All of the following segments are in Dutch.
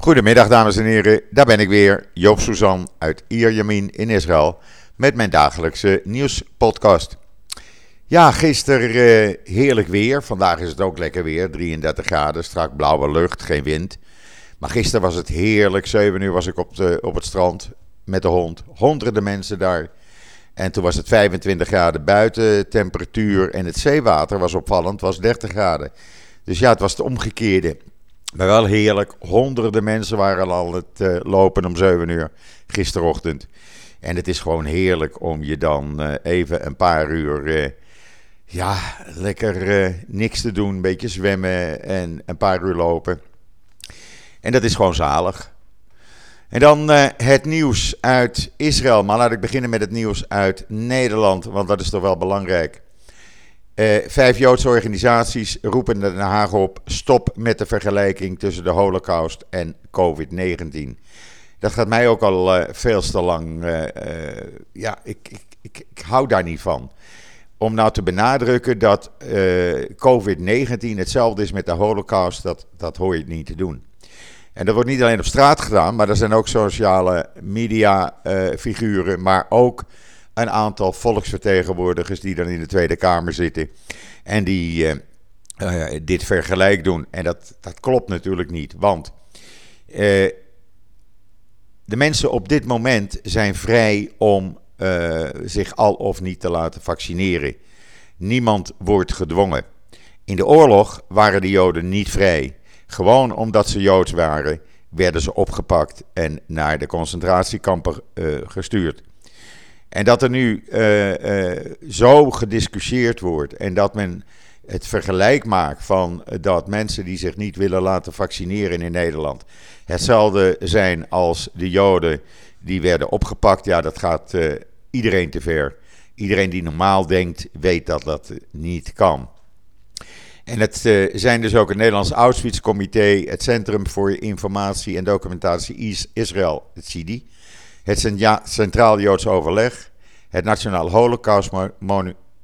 Goedemiddag dames en heren, daar ben ik weer, Joop Suzan uit Ierjamin in Israël met mijn dagelijkse nieuwspodcast. Ja, gisteren uh, heerlijk weer, vandaag is het ook lekker weer, 33 graden, strak blauwe lucht, geen wind. Maar gisteren was het heerlijk, 7 uur was ik op, de, op het strand met de hond, honderden mensen daar. En toen was het 25 graden buiten temperatuur en het zeewater was opvallend, was 30 graden. Dus ja, het was het omgekeerde. Maar wel heerlijk. Honderden mensen waren al het uh, lopen om 7 uur gisterochtend. En het is gewoon heerlijk om je dan uh, even een paar uur. Uh, ja, lekker niks te doen. Een beetje zwemmen en een paar uur lopen. En dat is gewoon zalig. En dan het nieuws uit Israël. Maar laat ik beginnen met het nieuws uit Nederland. Want dat is toch wel belangrijk. Uh, vijf Joodse organisaties roepen Den Haag op: stop met de vergelijking tussen de Holocaust en COVID-19. Dat gaat mij ook al uh, veel te lang. Uh, ja, ik, ik, ik, ik, hou daar niet van. Om nou te benadrukken dat COVID-19 hetzelfde is met de Holocaust, dat, dat hoor je niet te doen. En dat wordt niet alleen op straat gedaan, maar er zijn ook sociale media figuren, maar ook een aantal volksvertegenwoordigers die dan in de Tweede Kamer zitten en die uh, uh, dit vergelijk doen. En dat, dat klopt natuurlijk niet, want uh, de mensen op dit moment zijn vrij om zich al of niet te laten vaccineren. Niemand wordt gedwongen. In de oorlog waren de Joden niet vrij. Gewoon omdat ze Joods waren, werden ze opgepakt en naar de concentratiekampen gestuurd. En dat er nu uh, uh, zo gediscussieerd wordt en dat men het vergelijk maakt van dat mensen die zich niet willen laten vaccineren in Nederland hetzelfde zijn als de Joden die werden opgepakt, ja, dat gaat iedereen te ver. Iedereen die normaal denkt, weet dat dat niet kan. En het zijn dus ook het Nederlands Auschwitz-comité, het Centrum voor Informatie en Documentatie Israël, het CIDI het Centraal Joods Overleg, het Nationaal Holocaust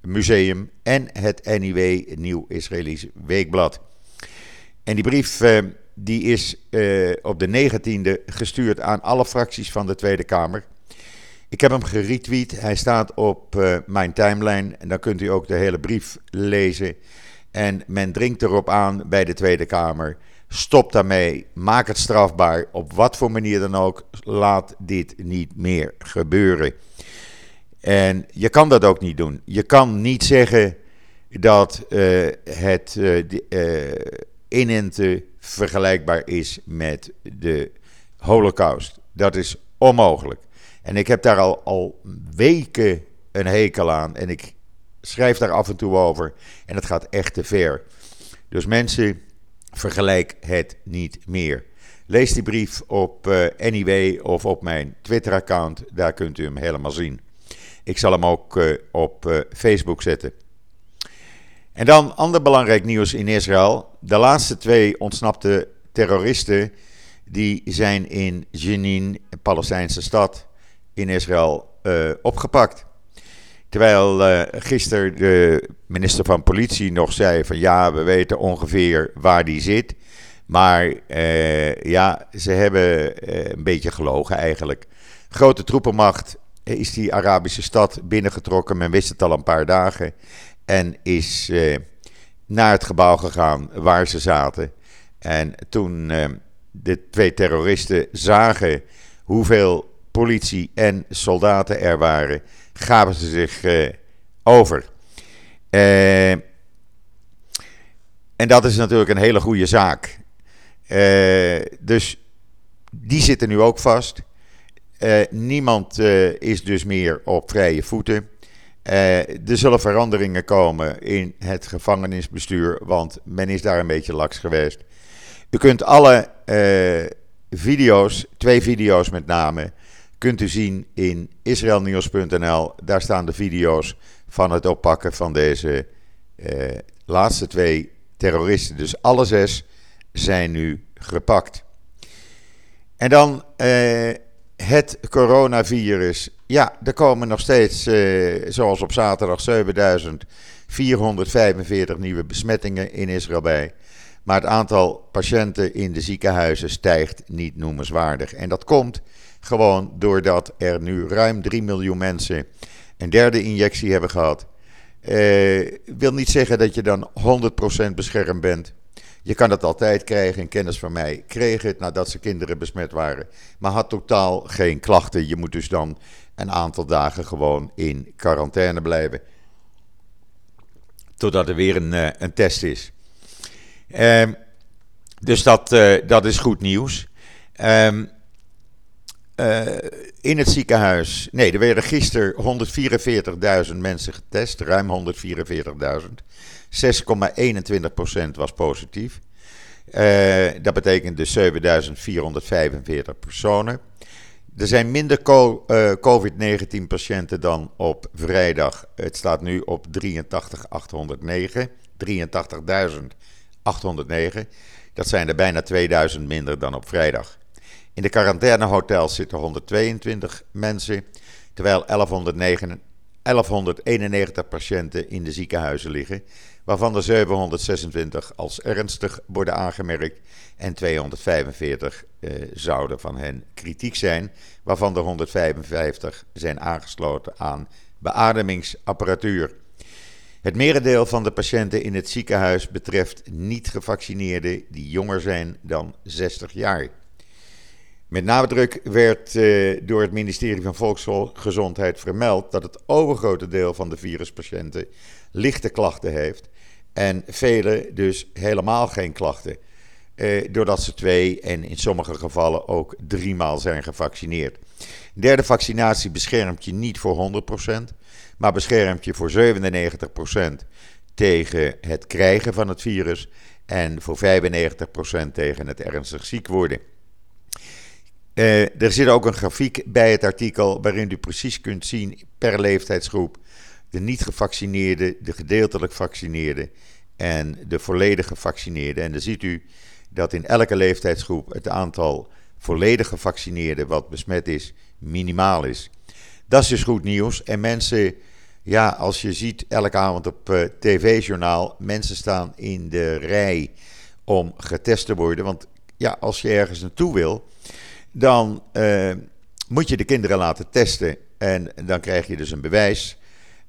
Museum en het NIW, Nieuw Israëlisch Weekblad. En die brief eh, die is eh, op de 19e gestuurd aan alle fracties van de Tweede Kamer. Ik heb hem geretweet, hij staat op uh, mijn timeline en dan kunt u ook de hele brief lezen. En men dringt erop aan bij de Tweede Kamer Stop daarmee. Maak het strafbaar. Op wat voor manier dan ook. Laat dit niet meer gebeuren. En je kan dat ook niet doen. Je kan niet zeggen dat uh, het uh, uh, inenten vergelijkbaar is met de Holocaust. Dat is onmogelijk. En ik heb daar al, al weken een hekel aan. En ik schrijf daar af en toe over. En het gaat echt te ver. Dus mensen Vergelijk het niet meer. Lees die brief op uh, Anyway of op mijn Twitter-account. Daar kunt u hem helemaal zien. Ik zal hem ook uh, op uh, Facebook zetten. En dan ander belangrijk nieuws in Israël. De laatste twee ontsnapte terroristen die zijn in Jenin, een Palestijnse stad in Israël, opgepakt. Terwijl uh, gisteren de minister van Politie nog zei van ja, we weten ongeveer waar die zit. Maar uh, ja, ze hebben uh, een beetje gelogen eigenlijk. Grote troepenmacht is die Arabische stad binnengetrokken. Men wist het al een paar dagen. En is naar het gebouw gegaan waar ze zaten. En toen de twee terroristen zagen hoeveel politie en soldaten er waren gaven ze zich uh, over. Uh, en dat is natuurlijk een hele goede zaak. Uh, dus die zitten nu ook vast. niemand is dus meer op vrije voeten. er zullen veranderingen komen in het gevangenisbestuur, want men is daar een beetje laks geweest. U kunt alle video's, twee video's met name, kunt u zien in israelnieuws.nl. Daar staan de video's van het oppakken van deze eh, laatste twee terroristen. Dus alle zes zijn nu gepakt. En dan eh, het coronavirus. Ja, er komen nog steeds, eh, zoals op zaterdag, 7445 nieuwe besmettingen in Israël bij. Maar het aantal patiënten in de ziekenhuizen stijgt niet noemenswaardig. En dat komt gewoon doordat er nu ruim 3 miljoen mensen een derde injectie hebben gehad. Uh, wil niet zeggen dat je dan 100% beschermd bent. Je kan het altijd krijgen. Een kennis van mij kreeg het nadat ze kinderen besmet waren. Maar had totaal geen klachten. Je moet dus dan een aantal dagen gewoon in quarantaine blijven. Totdat er weer een, uh, een test is. Um, dus dat, uh, dat is goed nieuws. Um, uh, in het ziekenhuis. Nee, er werden gisteren 144.000 mensen getest. Ruim 144.000. 6,21% was positief. Uh, dat betekent dus 7445 personen. Er zijn minder COVID-19 patiënten dan op vrijdag. Het staat nu op 83.809. 83.000 809. Dat zijn er bijna 2000 minder dan op vrijdag. In de quarantainehotels zitten 122 mensen, terwijl 1109, 1191 patiënten in de ziekenhuizen liggen, waarvan er 726 als ernstig worden aangemerkt en 245 eh, zouden van hen kritiek zijn, waarvan er 155 zijn aangesloten aan beademingsapparatuur. Het merendeel van de patiënten in het ziekenhuis betreft niet-gevaccineerden die jonger zijn dan 60 jaar. Met nadruk werd eh, door het ministerie van Volksgezondheid vermeld dat het overgrote deel van de viruspatiënten lichte klachten heeft en vele dus helemaal geen klachten. Eh, doordat ze twee en in sommige gevallen ook driemaal zijn gevaccineerd. Derde vaccinatie beschermt je niet voor 100%, maar beschermt je voor 97% tegen het krijgen van het virus en voor 95% tegen het ernstig ziek worden. Uh, er zit ook een grafiek bij het artikel waarin u precies kunt zien per leeftijdsgroep de niet gevaccineerden, de gedeeltelijk gevaccineerden en de volledig gevaccineerden. En dan ziet u dat in elke leeftijdsgroep het aantal volledig gevaccineerden wat besmet is minimaal is. Dat is dus goed nieuws. En mensen, ja, als je ziet elke avond op uh, tv-journaal, mensen staan in de rij om getest te worden. Want ja, als je ergens naartoe wil, dan uh, moet je de kinderen laten testen. En dan krijg je dus een bewijs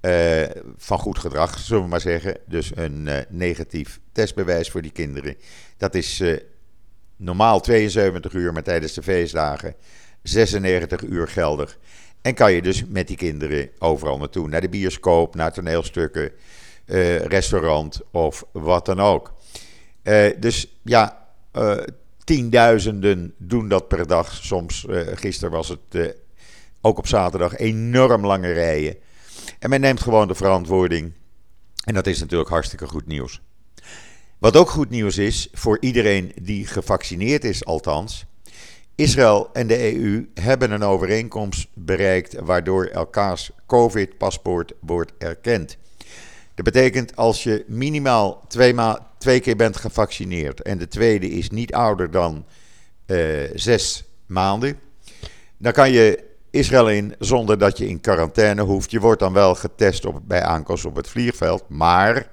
uh, van goed gedrag, zullen we maar zeggen. Dus een negatief testbewijs voor die kinderen. Dat is normaal 72 uur, maar tijdens de feestdagen 96 uur geldig. En kan je dus met die kinderen overal naartoe. Naar de bioscoop, naar toneelstukken, uh, restaurant of wat dan ook. Uh, dus ja, uh, tienduizenden doen dat per dag. Soms, gisteren was het ook op zaterdag enorm lange rijen. En men neemt gewoon de verantwoording. En dat is natuurlijk hartstikke goed nieuws. Wat ook goed nieuws is voor iedereen die gevaccineerd is, althans. Israël en de EU hebben een overeenkomst bereikt waardoor elkaars COVID-paspoort wordt erkend. Dat betekent als je minimaal twee, twee, keer bent gevaccineerd en de tweede is niet ouder dan uh, zes maanden, dan kan je Israël in zonder dat je in quarantaine hoeft. Je wordt dan wel getest op, bij aankomst op het vliegveld, maar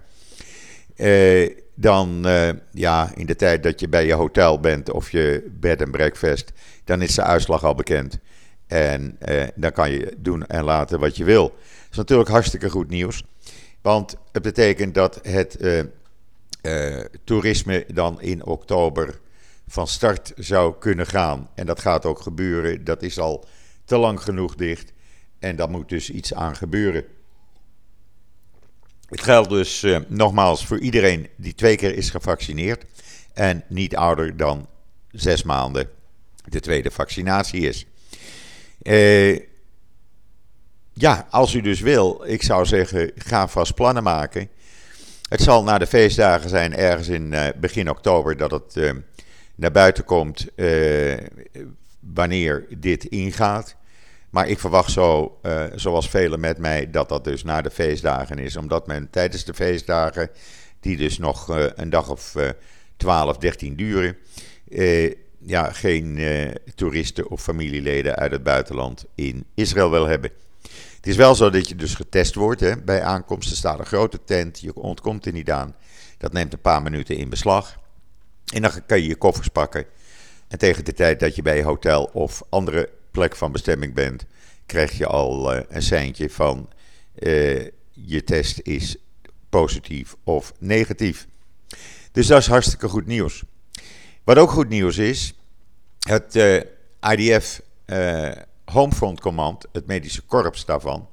uh, dan uh, ja, in de tijd dat je bij je hotel bent of je bed en breakfast, dan is de uitslag al bekend. En uh, dan kan je doen en laten wat je wil. Dat is natuurlijk hartstikke goed nieuws. Want het betekent dat het uh, toerisme dan in oktober van start zou kunnen gaan. En dat gaat ook gebeuren. Dat is al te lang genoeg dicht. En daar moet dus iets aan gebeuren. Het geldt dus uh, nogmaals voor iedereen die twee keer is gevaccineerd en niet ouder dan zes maanden de tweede vaccinatie is. Uh, ja, als u dus wil, ik zou zeggen, ga vast plannen maken. Het zal na de feestdagen zijn, ergens in uh, begin oktober, dat het naar buiten komt wanneer dit ingaat. Maar ik verwacht zo, uh, zoals velen met mij, dat dat dus na de feestdagen is. Omdat men tijdens de feestdagen, die dus nog uh, een dag of uh, 12, 13 duren, uh, ja, geen toeristen of familieleden uit het buitenland in Israël wil hebben. Het is wel zo dat je dus getest wordt. Hè. Bij aankomst staat een grote tent, je ontkomt er niet aan. Dat neemt een paar minuten in beslag. En dan kan je je koffers pakken. En tegen de tijd dat je bij je hotel of andere plek van bestemming bent, krijg je al uh, een seintje van uh, je test is positief of negatief. Dus dat is hartstikke goed nieuws. Wat ook goed nieuws is, het uh, IDF Homefront Command, het medische korps daarvan,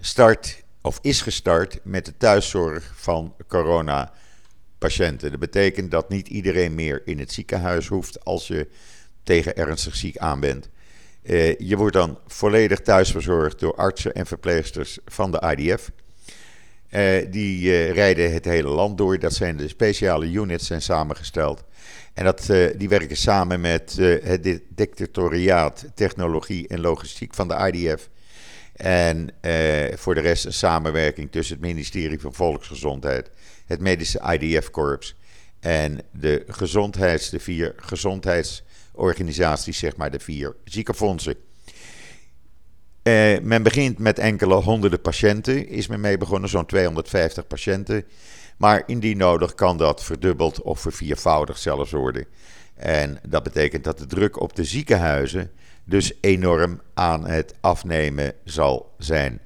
start of is gestart met de thuiszorg van coronapatiënten. Dat betekent dat niet iedereen meer in het ziekenhuis hoeft als je tegen ernstig ziek aan bent. Uh, je wordt dan volledig thuisverzorgd door artsen en verpleegsters van de IDF. Uh, die uh, rijden het hele land door. Dat zijn de speciale units, zijn samengesteld. En dat, die werken samen met het dictatoriaat technologie en logistiek van de IDF. En voor de rest een samenwerking tussen het ministerie van Volksgezondheid, het medische IDF-korps en de gezondheids, de vier gezondheids organisaties, zeg maar de vier ziekenfondsen. Uh, men begint met enkele honderden patiënten, is men mee begonnen, zo'n 250 patiënten. Maar indien nodig kan dat verdubbeld of verviervoudigd zelfs worden. En dat betekent dat de druk op de ziekenhuizen dus enorm aan het afnemen zal zijn.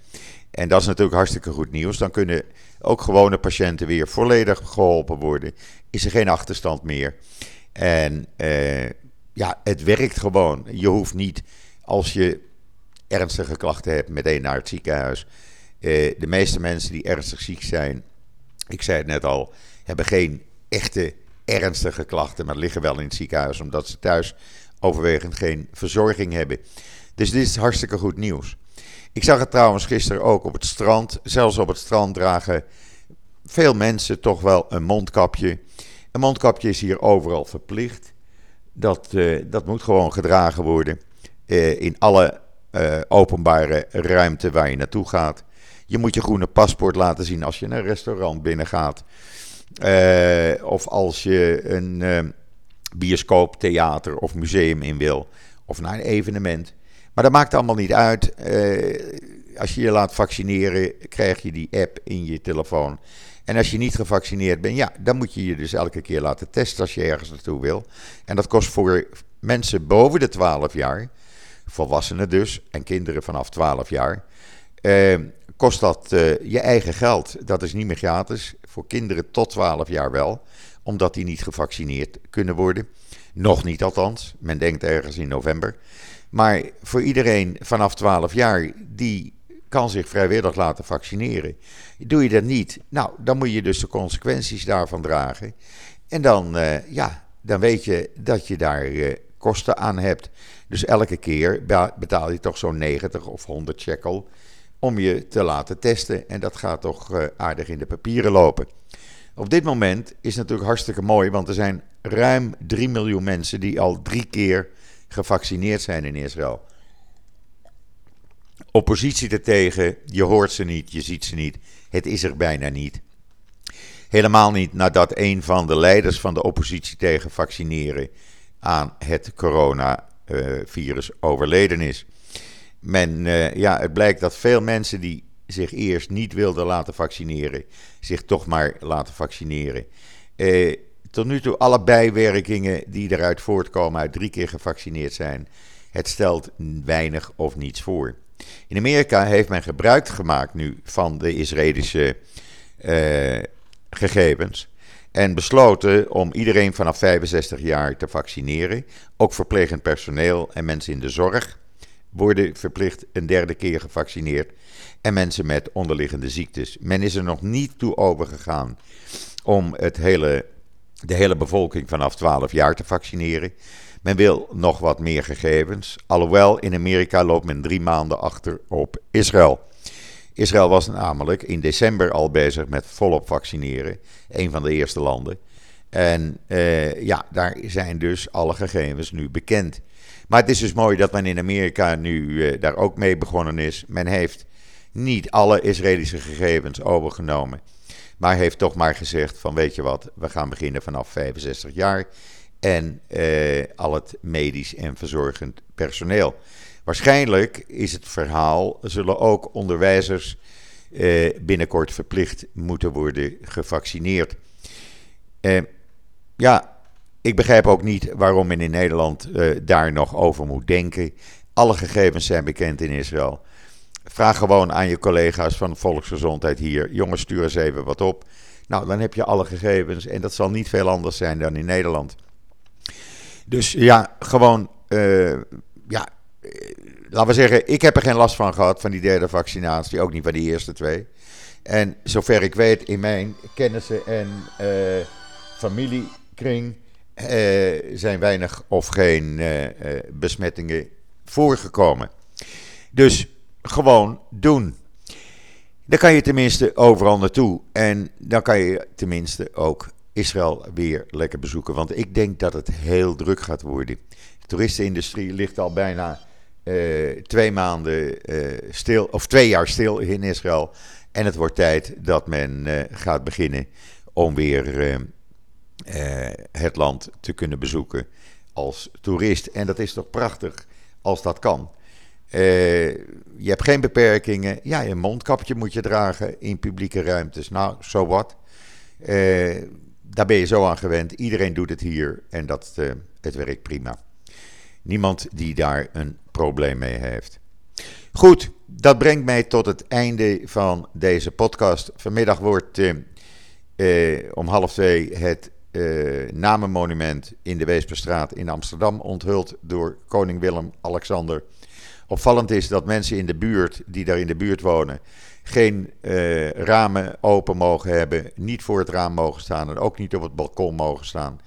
En dat is natuurlijk hartstikke goed nieuws. Dan kunnen ook gewone patiënten weer volledig geholpen worden. Is er geen achterstand meer. En uh, ja, het werkt gewoon. Je hoeft niet, als je ernstige klachten hebt, meteen naar het ziekenhuis. Eh, de meeste mensen die ernstig ziek zijn, ik zei het net al, hebben geen echte ernstige klachten, maar liggen wel in het ziekenhuis omdat ze thuis overwegend geen verzorging hebben. Dus dit is hartstikke goed nieuws. Ik zag het trouwens gisteren ook op het strand. Zelfs op het strand dragen veel mensen toch wel een mondkapje. Een mondkapje is hier overal verplicht. Dat, uh, dat moet gewoon gedragen worden uh, in alle uh, openbare ruimte waar je naartoe gaat. Je moet je groene paspoort laten zien als je een restaurant binnengaat. of als je een bioscoop, theater of museum in wil. Of naar een evenement. Maar dat maakt allemaal niet uit. als je je laat vaccineren, krijg je die app in je telefoon. En als je niet gevaccineerd bent, ja, dan moet je je dus elke keer laten testen als je ergens naartoe wil. En dat kost voor mensen boven de 12 jaar, volwassenen dus, en kinderen vanaf 12 jaar, eh, kost dat eh, je eigen geld. Dat is niet meer gratis. Voor kinderen tot 12 jaar wel, omdat die niet gevaccineerd kunnen worden. Nog niet althans. Men denkt ergens in november. Maar voor iedereen vanaf 12 jaar die kan zich vrijwillig laten vaccineren. Doe je dat niet, nou, dan moet je dus de consequenties daarvan dragen. En dan, uh, ja, dan weet je dat je daar uh, kosten aan hebt. Dus elke keer betaal je toch zo'n 90 of 100 shekel om je te laten testen. En dat gaat toch uh, aardig in de papieren lopen. Op dit moment is het natuurlijk hartstikke mooi, want er zijn ruim 3 miljoen mensen die al drie keer gevaccineerd zijn in Israël oppositie ertegen. Je hoort ze niet, je ziet ze niet. Het is er bijna niet. Helemaal niet nadat een van de leiders van de oppositie tegen vaccineren aan het coronavirus overleden is. Men, uh, ja, het blijkt dat veel mensen die zich eerst niet wilden laten vaccineren, zich toch maar laten vaccineren. Uh, tot nu toe alle bijwerkingen die eruit voortkomen uit drie keer gevaccineerd zijn, het stelt weinig of niets voor. In Amerika heeft men gebruik gemaakt nu van de Israëlische uh, gegevens. En besloten om iedereen vanaf 65 jaar te vaccineren. Ook verplegend personeel en mensen in de zorg worden verplicht een derde keer gevaccineerd. En mensen met onderliggende ziektes. Men is er nog niet toe overgegaan om het hele, de hele bevolking vanaf 12 jaar te vaccineren. Men wil nog wat meer gegevens, alhoewel in Amerika loopt men drie maanden achter op Israël. Israël was namelijk in december al bezig met volop vaccineren, een van de eerste landen. En uh, ja, daar zijn dus alle gegevens nu bekend. Maar het is dus mooi dat men in Amerika nu uh, daar ook mee begonnen is. Men heeft niet alle Israëlische gegevens overgenomen, maar heeft toch maar gezegd van weet je wat, we gaan beginnen vanaf 65 jaar en uh, al het medisch en verzorgend personeel. Waarschijnlijk is het verhaal, zullen ook onderwijzers uh, binnenkort verplicht moeten worden gevaccineerd. Uh, ja, ik begrijp ook niet waarom men in Nederland daar nog over moet denken. Alle gegevens zijn bekend in Israël. Vraag gewoon aan je collega's van Volksgezondheid hier. Jongens, stuur eens even wat op. Nou, dan heb je alle gegevens en dat zal niet veel anders zijn dan in Nederland. Dus ja, gewoon, uh, ja, eh, laten we zeggen, ik heb er geen last van gehad van die derde vaccinatie, ook niet van die eerste twee. En zover ik weet, in mijn kennissen en uh, familiekring zijn weinig of geen besmettingen voorgekomen. Dus gewoon doen. Dan kan je tenminste overal naartoe. En dan kan je tenminste ook Israël weer lekker bezoeken. Want ik denk dat het heel druk gaat worden. De toeristenindustrie ligt al bijna uh, twee maanden uh, stil, of twee jaar stil in Israël. En het wordt tijd dat men uh, gaat beginnen om weer het land te kunnen bezoeken als toerist. En dat is toch prachtig als dat kan. Je hebt geen beperkingen. Ja, een mondkapje moet je dragen in publieke ruimtes. Nou, zo so wat. Daar ben je zo aan gewend. Iedereen doet het hier en dat, uh, het werkt prima. Niemand die daar een probleem mee heeft. Goed, dat brengt mij tot het einde van deze podcast. Vanmiddag wordt om half twee het namenmonument in de Weesperstraat in Amsterdam onthuld door koning Willem-Alexander. Opvallend is dat mensen in de buurt, die daar in de buurt wonen, geen uh, ramen open mogen hebben, niet voor het raam mogen staan en ook niet op het balkon mogen staan.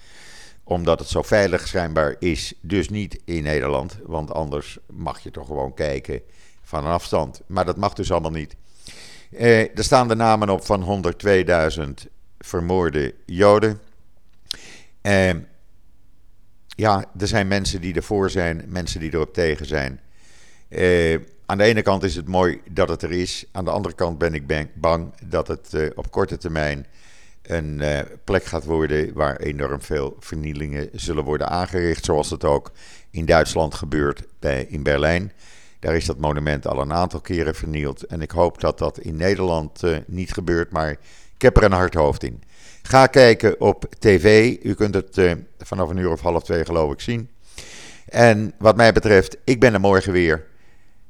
Omdat het zo veilig schijnbaar is, dus niet in Nederland, want anders mag je toch gewoon kijken van een afstand. Maar dat mag dus allemaal niet. Uh, er staan de namen op van 102.000 vermoorde Joden. Uh, ja, er zijn mensen die ervoor zijn, mensen die erop tegen zijn. Uh, aan de ene kant is het mooi dat het er is. Aan de andere kant ben ik bang dat het uh, op korte termijn een uh, plek gaat worden waar enorm veel vernielingen zullen worden aangericht. Zoals het ook in Duitsland gebeurt bij, in Berlijn. Daar is dat monument al een aantal keren vernield. En ik hoop dat dat in Nederland niet gebeurt, maar ik heb er een hard hoofd in. Ga kijken op tv. U kunt het vanaf een uur of half twee geloof ik zien. En wat mij betreft, ik ben er morgen weer.